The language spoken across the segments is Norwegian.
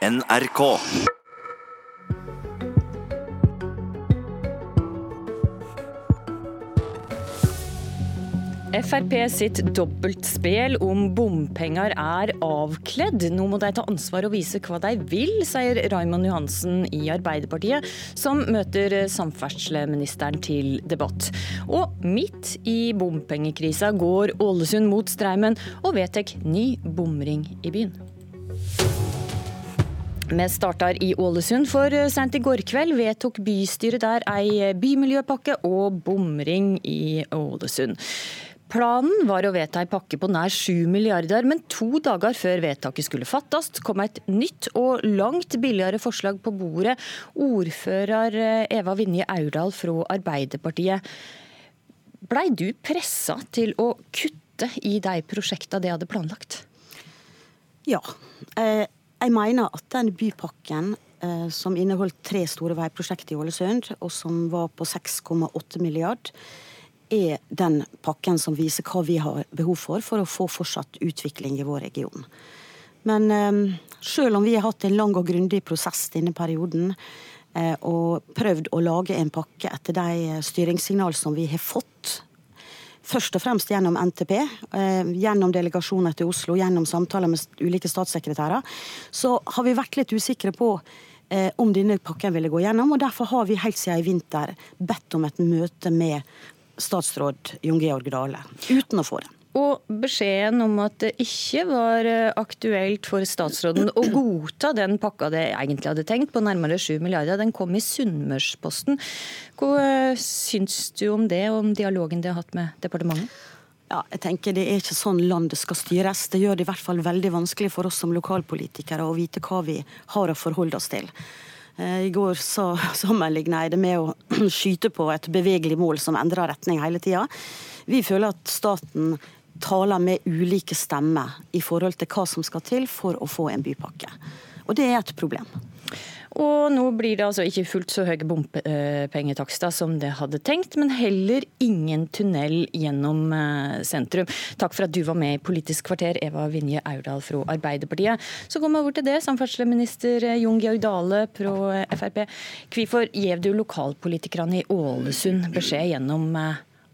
NRK. Frp sitt dobbeltspel om bompenger er avkledd. Nå må de ta ansvar og vise hva de vil, sier Raymond Johansen i Arbeiderpartiet, som møter samferdselsministeren til debatt. Og midt i bompengekrisa går Ålesund mot streimen og vedtar ny bomring i byen. Vi starter i Ålesund, for sent i går kveld vedtok bystyret der ei bymiljøpakke og bomring i Ålesund. Planen var å vedta ei pakke på nær 7 milliarder, men to dager før vedtaket skulle fattes, kom et nytt og langt billigere forslag på bordet. Ordfører Eva Vinje Aurdal fra Arbeiderpartiet. Blei du pressa til å kutte i de prosjektene de hadde planlagt? Ja. Eh, jeg mener at den bypakken eh, som inneholdt tre store veiprosjekter i Ålesund, og som var på 6,8 milliard, er den pakken som viser hva vi har behov for for å få fortsatt utvikling i vår region. Men eh, selv om vi har hatt en lang og grundig prosess denne perioden, eh, og prøvd å lage en pakke etter de styringssignal som vi har fått først og fremst gjennom NTP, eh, gjennom delegasjoner til Oslo, gjennom samtaler med ulike statssekretærer, så har vi vært litt usikre på eh, om denne pakken ville gå gjennom. og Derfor har vi helt siden i vinter bedt om et møte med statsråd Jon Georg Dale, uten å få det. Og beskjeden om at det ikke var aktuelt for statsråden å godta den pakka det egentlig hadde tenkt, på nærmere 7 milliarder, den kom i Sunnmørsposten. Hva syns du om det, og om dialogen de har hatt med departementet? Ja, jeg tenker Det er ikke sånn landet skal styres. Det gjør det i hvert fall veldig vanskelig for oss som lokalpolitikere å vite hva vi har å forholde oss til. I går så sammenligna jeg det med å skyte på et bevegelig mål som endrer retning hele tida. Vi føler at staten taler med ulike stemmer i forhold til hva som skal til for å få en bypakke. Og det er et problem. Og nå blir det altså ikke fullt så høye bompengetakster som det hadde tenkt, men heller ingen tunnel gjennom sentrum. Takk for at du var med i Politisk kvarter, Eva Vinje Aurdal fra Arbeiderpartiet. Så går vi over til det, samferdselsminister Jon Georg Dale fra Frp. Hvorfor gjev du lokalpolitikerne i Ålesund beskjed gjennom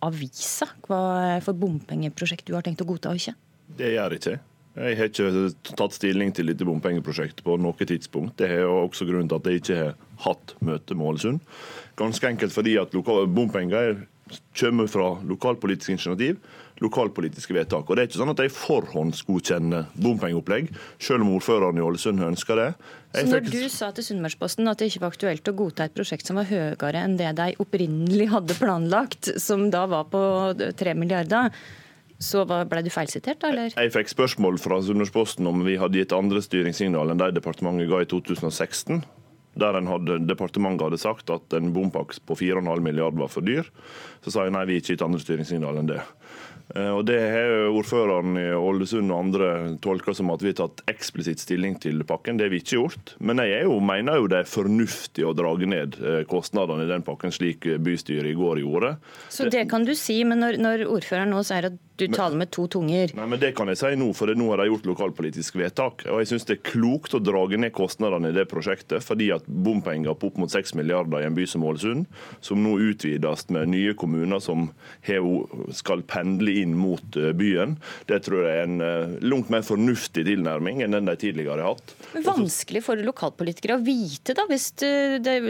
avisa hva for bompengeprosjekt du har tenkt å godta og ikke? Det gjør jeg ikke jeg. Har ikke tatt stilling til dette bompengeprosjektet på noe tidspunkt. Det er også grunnen til at jeg ikke har hatt møte med Ålesund. Ganske enkelt fordi at bompenger kommer fra lokalpolitisk initiativ, lokalpolitiske vedtak. Og Det er ikke sånn at jeg forhåndsgodkjenner bompengeopplegg, selv om ordføreren i Ålesund ønsker det. Jeg Så når du sa til Sunnmørsposten at det ikke var aktuelt å godta et prosjekt som var høyere enn det de opprinnelig hadde planlagt, som da var på tre milliarder, så ble du feilsitert, da? eller? Jeg fikk spørsmål fra Sunnmørsposten om vi hadde gitt andre styringssignal enn de departementet ga i 2016. Der hadde, departementet hadde sagt at en bompakke på 4,5 milliard var for dyr. Så sa jeg nei, vi har ikke gitt andre styringssignal enn det. Og Det har ordføreren i Ålesund og andre tolka som at vi har tatt eksplisitt stilling til pakken. Det har vi ikke gjort. Men jeg jo, mener jo det er fornuftig å drage ned kostnadene i den pakken, slik bystyret i går gjorde. Så det kan du si, men når, når ordføreren nå sier at du taler med to tunger. Nei, men Det kan jeg si nå, for nå har de gjort lokalpolitisk vedtak. Og jeg syns det er klokt å drage ned kostnadene i det prosjektet, fordi at bompenger på opp mot 6 milliarder i en by som Ålesund, som nå utvides med nye kommuner som skal pendle inn mot byen, det tror jeg er en langt mer fornuftig tilnærming enn den de tidligere har hatt. Men vanskelig for lokalpolitikere å vite, da, hvis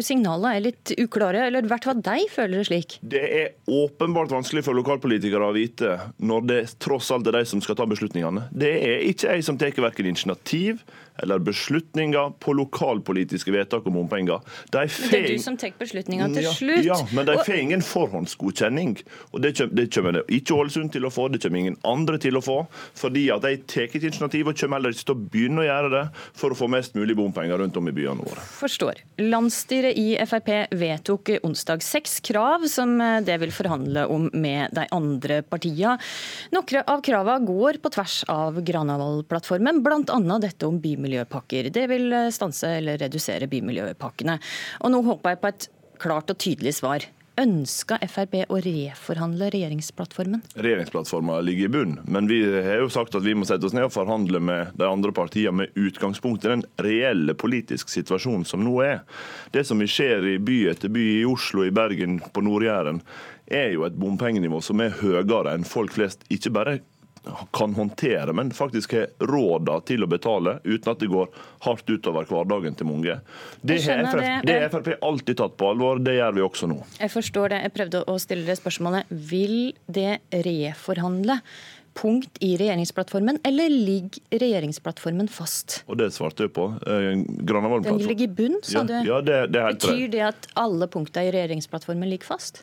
signalene er litt uklare, eller i hvert fall de føler det slik? Det er åpenbart vanskelig for lokalpolitikere å vite når det tross alt er de som skal ta beslutningene. Det er ikke jeg som tar verken initiativ eller beslutninger på lokalpolitiske vedtak om bompenger. De det er du som tar beslutninga til slutt. Ja, men de får ingen forhåndsgodkjenning. Og Det kommer, det kommer ikke Ålesund til å få, det kommer ingen andre til å få. Fordi at de tar ikke initiativ og kommer heller ikke til å begynne å gjøre det for å få mest mulig bompenger rundt om i byene våre. Forstår. Landsstyret i Frp vedtok onsdag seks krav som det vil forhandle om med de andre partiene. Noen av kravene går på tvers av Granavolden-plattformen, bl.a. dette om bymiljø bymiljøpakker. Det vil stanse eller redusere bymiljøpakkene. Og nå håper jeg på et klart og tydelig svar. Ønska Frp å reforhandle regjeringsplattformen? Regjeringsplattforma ligger i bunn, men vi har jo sagt at vi må sette oss ned og forhandle med de andre partiene med utgangspunkt i den reelle politiske situasjonen som nå er. Det som skjer i by etter by, i Oslo, i Bergen, på Nord-Jæren, er jo et bompengenivå som er høyere enn folk flest ikke bare kan håndtere, men faktisk har råd til å betale, uten at det går hardt utover hverdagen til mange. Det har det. Frp alltid tatt på alvor, det gjør vi også nå. Jeg forstår det. Jeg prøvde å stille det spørsmålet. Vil det reforhandle punkt i regjeringsplattformen, eller ligger regjeringsplattformen fast? Og Det svarte jeg på. Eh, Den ligger i bunn, sa du. Ja, det, det Betyr det at alle punktene i regjeringsplattformen ligger fast?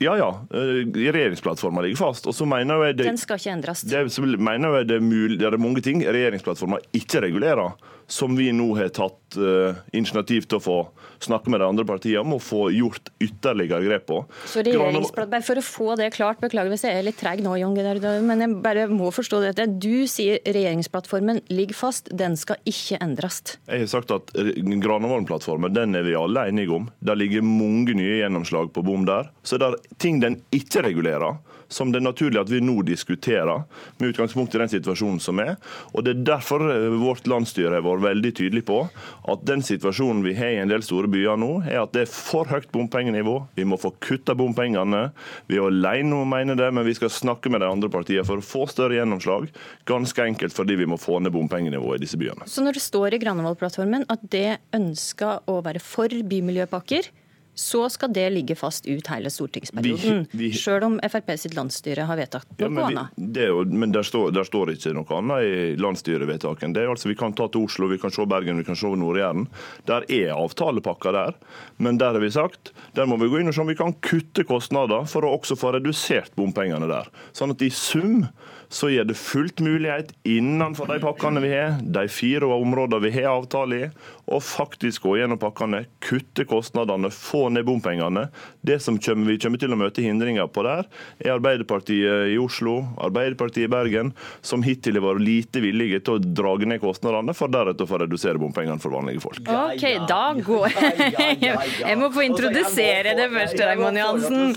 Ja, ja. Eh, regjeringsplattformen ligger fast. Og så mener jeg det, Den skal ikke endres? Det, mener jeg det, er mulig, det er mange ting regjeringsplattformen ikke regulerer som vi nå har tatt uh, initiativ til å få snakke med de andre partiene om å få gjort ytterligere grep på. Så regjeringsplattform, For å få det klart, beklager hvis jeg er litt treg nå, Jon men jeg bare må forstå dette. Du sier regjeringsplattformen ligger fast, den skal ikke endres. Jeg har sagt at Granavolden-plattformen den er vi alle enige om. Det ligger mange nye gjennomslag på bom der. Så det er ting den ikke regulerer som det er naturlig at vi nå diskuterer, med utgangspunkt i den situasjonen som er. Og Det er derfor eh, vårt landsstyre har vært veldig tydelig på at den situasjonen vi har i en del store byer nå, er at det er for høyt bompengenivå. Vi må få kutta bompengene. Vi er alene om å mene det, men vi skal snakke med de andre partiene for å få større gjennomslag. Ganske enkelt fordi vi må få ned bompengenivået i disse byene. Så når det står i Granavolden-plattformen at det ønsker å være for bymiljøpakker, så skal det ligge fast ut hele stortingsperioden. Vi, vi, Selv om Frp sitt landsstyre har vedtatt noe ja, men annet. Jo, men der står, der står, ikke noe annet i landsstyrevedtaket. Det er altså, Vi kan ta til Oslo, vi kan se Bergen, vi kan se Nord-Jæren. Der er avtalepakker der. Men der har vi sagt der må vi gå inn og se om vi kan kutte kostnader for å også få redusert bompengene der. Sånn at i sum så gir det fullt mulighet innenfor de pakkene vi har, de fire områdene vi har avtale i, å faktisk gå gjennom pakkene, kutte kostnadene, få ned bompengene. Det som vi kommer til å møte hindringer på der, er Arbeiderpartiet i Oslo, Arbeiderpartiet i Bergen, som hittil har vært lite villige til å dra ned kostnadene, for deretter å få redusere bompengene for vanlige folk. Ok, da går Jeg må få introdusere det først, Raymond Johansen.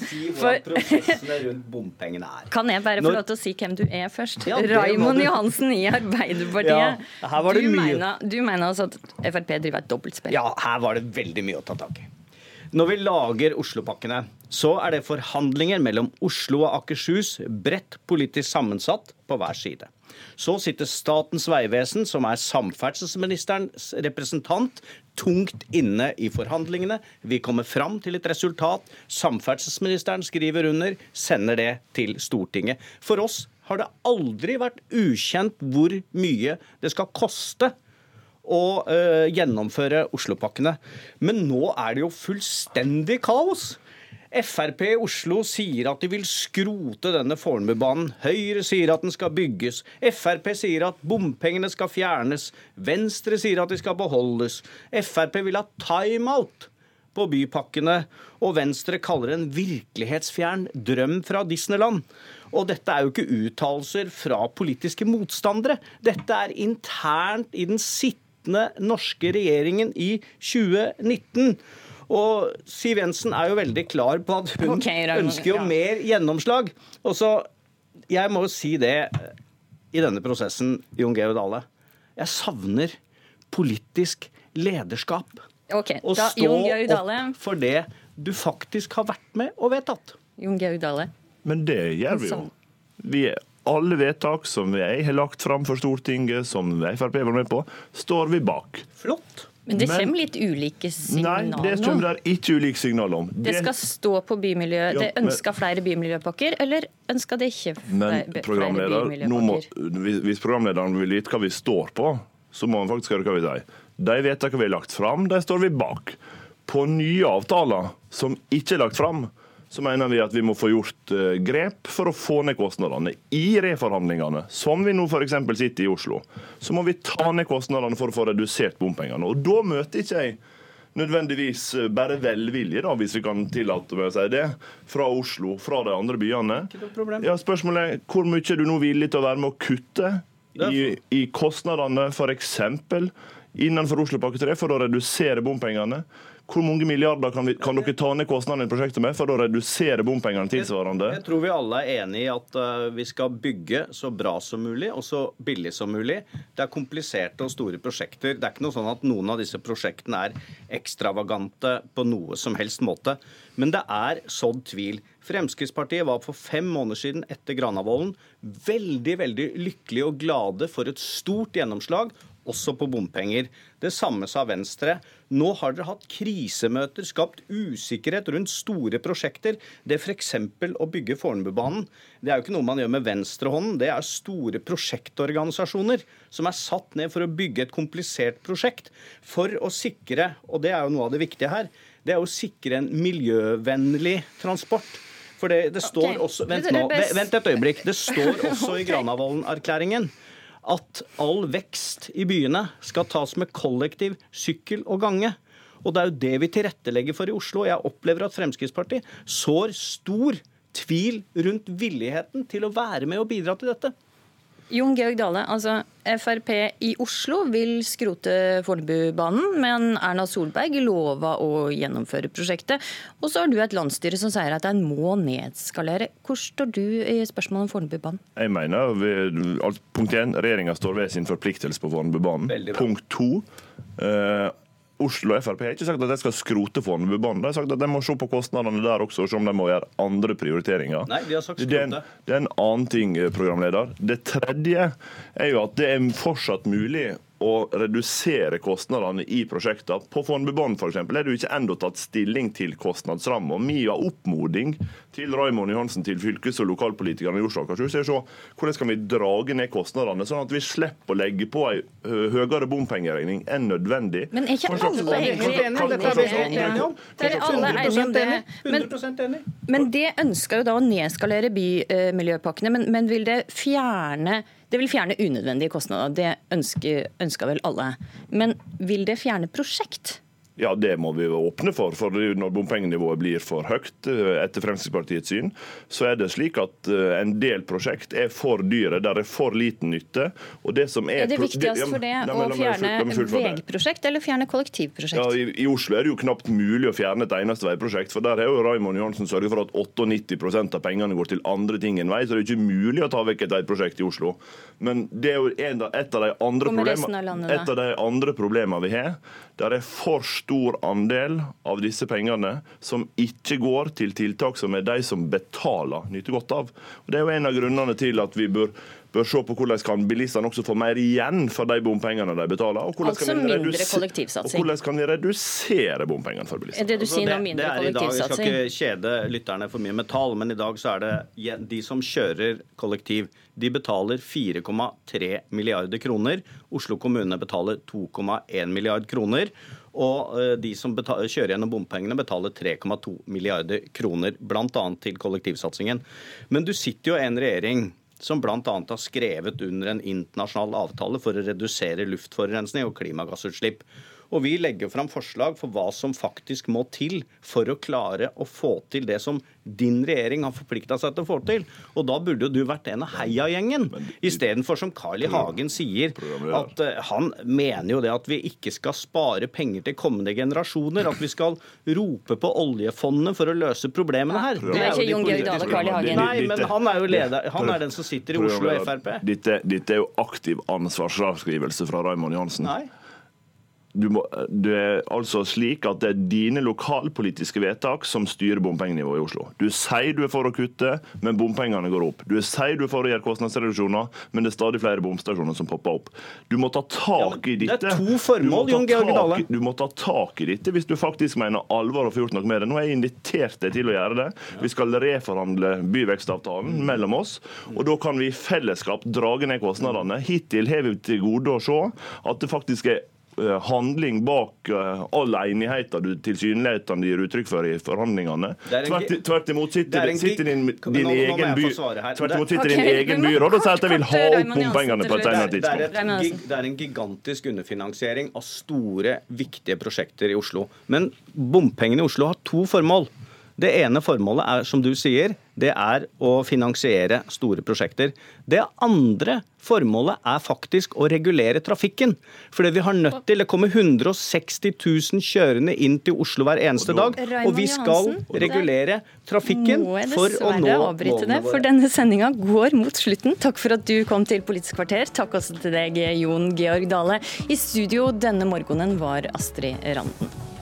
Kan jeg bare få lov til å si hvem du er? Med først. Ja, Raimond Johansen i Arbeiderpartiet. Ja, du, mener, du, mener, altså at Frp driver et dobbeltspill? Ja, her var det veldig mye å ta tak i. Når vi lager Oslopakkene, så er det forhandlinger mellom Oslo og Akershus, bredt politisk sammensatt på hver side. Så sitter Statens vegvesen, som er samferdselsministerens representant, tungt inne i forhandlingene. Vi kommer fram til et resultat. Samferdselsministeren skriver under, sender det til Stortinget. For oss har det aldri vært ukjent hvor mye det skal koste å uh, gjennomføre Oslopakkene. Men nå er det jo fullstendig kaos. Frp i Oslo sier at de vil skrote denne Fornebubanen. Høyre sier at den skal bygges. Frp sier at bompengene skal fjernes. Venstre sier at de skal beholdes. Frp vil ha timeout på bypakkene. Og Venstre kaller det en virkelighetsfjern drøm fra Disneyland. Og dette er jo ikke uttalelser fra politiske motstandere. Dette er internt i den sittende norske regjeringen i 2019. Og Siv Jensen er jo veldig klar på at hun okay, ønsker jo mer gjennomslag. Og så, Jeg må jo si det i denne prosessen, Jon Georg Dale. Jeg savner politisk lederskap. Okay, Å stå opp for det du faktisk har vært med og vedtatt. Jon Georg Dale. Men det gjør vi jo. Vi er alle vedtak som jeg har lagt fram for Stortinget, som Frp var med på, står vi bak. Flott. Men det kommer litt ulike signaler nå? Nei, det kommer det ikke ulike signaler om. Det, skal stå på bymiljø. Ja, det ønsker flere bymiljøpakker, eller ønsker det ikke flere, bymiljøpakker? Må, hvis programlederen vil vite hva vi står på, så må han faktisk høre hva vi sier. De vedtakene vi har lagt fram, de står vi bak. På nye avtaler som ikke er lagt fram, så mener vi at vi må få gjort eh, grep for å få ned kostnadene. I reforhandlingene, som vi nå f.eks. sitter i Oslo, så må vi ta ned kostnadene for å få redusert bompengene. Og da møter ikke jeg nødvendigvis eh, bare velvilje, da, hvis vi kan tillate meg å si det, fra Oslo, fra de andre byene. Ja, spørsmålet er hvor mye er du nå villig til å være med å kutte i, i kostnadene, f.eks innenfor Oslopakke 3 for å redusere bompengene. Hvor mange milliarder kan, vi, kan, dere ta ned kostnadene i prosjektet med for å redusere bompengene tilsvarende? Jeg, jeg tror vi alle er enig i at uh, vi skal bygge så bra som mulig og så billig som mulig. Det er kompliserte og store prosjekter. Det er ikke noe sånn at noen av disse prosjektene er ekstravagante på noe som helst måte. Men det er sådd tvil. Fremskrittspartiet var for fem måneder siden etter Granavolden veldig veldig lykkelige og glade for et stort gjennomslag også på bompenger. Det samme sa Venstre. Nå har dere hatt krisemøter, skapt usikkerhet rundt store prosjekter. Det f.eks. å bygge Fornebubanen. Det er jo ikke noe man gjør med venstrehånden. Det er store prosjektorganisasjoner som er satt ned for å bygge et komplisert prosjekt. For å sikre, og det er jo noe av det viktige her, det er å sikre en miljøvennlig transport. For det, det står okay. også vent, nå, vent et øyeblikk. Det står også i Granavolden-erklæringen at all vekst i byene skal tas med kollektiv, sykkel og gange. Og det er jo det vi tilrettelegger for i Oslo. Jeg opplever at Fremskrittspartiet sår stor tvil rundt villigheten til å være med og bidra til dette. Jon Georg Dale, altså Frp i Oslo vil skrote Fornebubanen, men Erna Solberg lova å gjennomføre prosjektet. Og så har du et landsstyre som sier at en må nedskalere. Hvor står du i spørsmålet om Fornebubanen? Jeg mener, Punkt én, regjeringa står ved sin forpliktelse på Fornebubanen. Punkt to, eh, Oslo Frp har ikke sagt at de skal skrote Fornebubanen. De har sagt at de må se på kostnadene der også, og se om de må gjøre andre prioriteringer. Nei, de har sagt det, er en, det er en annen ting, eh, programleder. Det tredje er jo at det er fortsatt mulig å redusere kostnadene i prosjektene. På Fornebubanen f.eks. er det jo ikke ennå tatt stilling til kostnadsramma. Min oppmoding til Raymond Johansen, til fylkes- og lokalpolitikerne i Oslo og Akershus, er å se hvordan kan vi drage ned kostnadene, sånn at vi slipper å legge på ei høyere bompengeregning enn nødvendig. Men er ikke alle enige om det? Men det ønsker jo da å nedskalere bymiljøpakkene, men, men vil det fjerne det vil fjerne unødvendige kostnader, det ønsker, vel alle. Men vil det fjerne prosjekt? Ja, det må vi åpne for. for Når bompengenivået blir for høyt, eh, etter Fremskrittspartiets syn, så er det slik at eh, en del prosjekt er for dyre. Der er for liten nytte. Og det som er... Er det viktigst for det å fjerne veiprosjekt eller fjerne kollektivprosjekt? Ja, i, i, Oslo er det jo knapt mulig å fjerne et eneste veiprosjekt. For der har jo Raymond Johansen sørget for at 98% av pengene går til andre ting enn vei. Så det er ikke mulig å ta vekk et veiprosjekt i Oslo. Men det er jo et av de andre problemene vi har. Der er for stor andel av disse pengene som ikke går til tiltak som er de som betaler, nyter godt av. Og det er jo en av grunnene til at vi bør bør se på hvordan kan bilistene også få mer igjen for de bompengene de betaler. Og hvordan altså kan mindre kollektivsatsing. Og hvordan kan vi redusere bompengene for bilistene. Det du sier det mindre det, det kollektivsatsing. Vi skal ikke kjede lytterne for mye med tall, men i dag så er det de som kjører kollektiv, de betaler 4,3 milliarder kroner. Oslo kommune betaler 2,1 milliard kroner. Og eh, de som betaler, kjører gjennom bompengene, betaler 3,2 milliarder kroner, bl.a. til kollektivsatsingen. Men du sitter jo i en regjering som bl.a. har skrevet under en internasjonal avtale for å redusere luftforurensning og klimagassutslipp. Og vi legger fram forslag for hva som faktisk må til for å klare å få til det som din regjering har forplikta seg til å få til. Og da burde jo du vært en av heiagjengen, istedenfor som Carl I. Hagen sier, at uh, han mener jo det at vi ikke skal spare penger til kommende generasjoner, at vi skal rope på oljefondet for å løse problemene her. Det er ikke Jon Georg Dale Carl I. Hagen. Nei, men han er jo leder, han er den som sitter i Oslo Frp. Dette, dette er jo aktiv ansvarsavskrivelse fra Raymond Johansen. Nei. Du må, det er altså slik at det er dine lokalpolitiske vedtak som styrer bompengenivået i Oslo. Du sier du er for å kutte, men bompengene går opp. Du sier du er for å gjøre kostnadsreduksjoner, men det er stadig flere bomstasjoner som popper opp. Du må ta tak i dette. det er to formål, Jon Georg Dale. Du må ta tak i dette hvis du faktisk mener alvor og får gjort noe med det. Nå har jeg invitert deg til å gjøre det. Vi skal reforhandle byvekstavtalen mellom oss, og da kan vi i fellesskap drage ned kostnadene. Hittil har vi til gode å se at det faktisk er handling bak uh, all enigheten du tilsynelatende gir uttrykk for i forhandlingene. Tvert, tvert, imot sitter, sitter din, din nå, egen by Tvert imot sitter din egen byråd og sier at de vil ha opp bompengene på et senere tidspunkt. Det er en gigantisk underfinansiering av store, viktige prosjekter i Oslo. Men bompengene i Oslo har to formål. Det ene formålet er, som du sier, det er å finansiere store prosjekter. Det andre formålet er faktisk å regulere trafikken. Fordi vi har nødt til Det kommer 160 000 kjørende inn til Oslo hver eneste dag. Og vi skal regulere trafikken for å nå målene våre. For denne sendinga går mot slutten. Takk for at du kom til Politisk kvarter. Takk også til deg, Jon Georg Dale. I studio denne morgenen var Astrid Randen.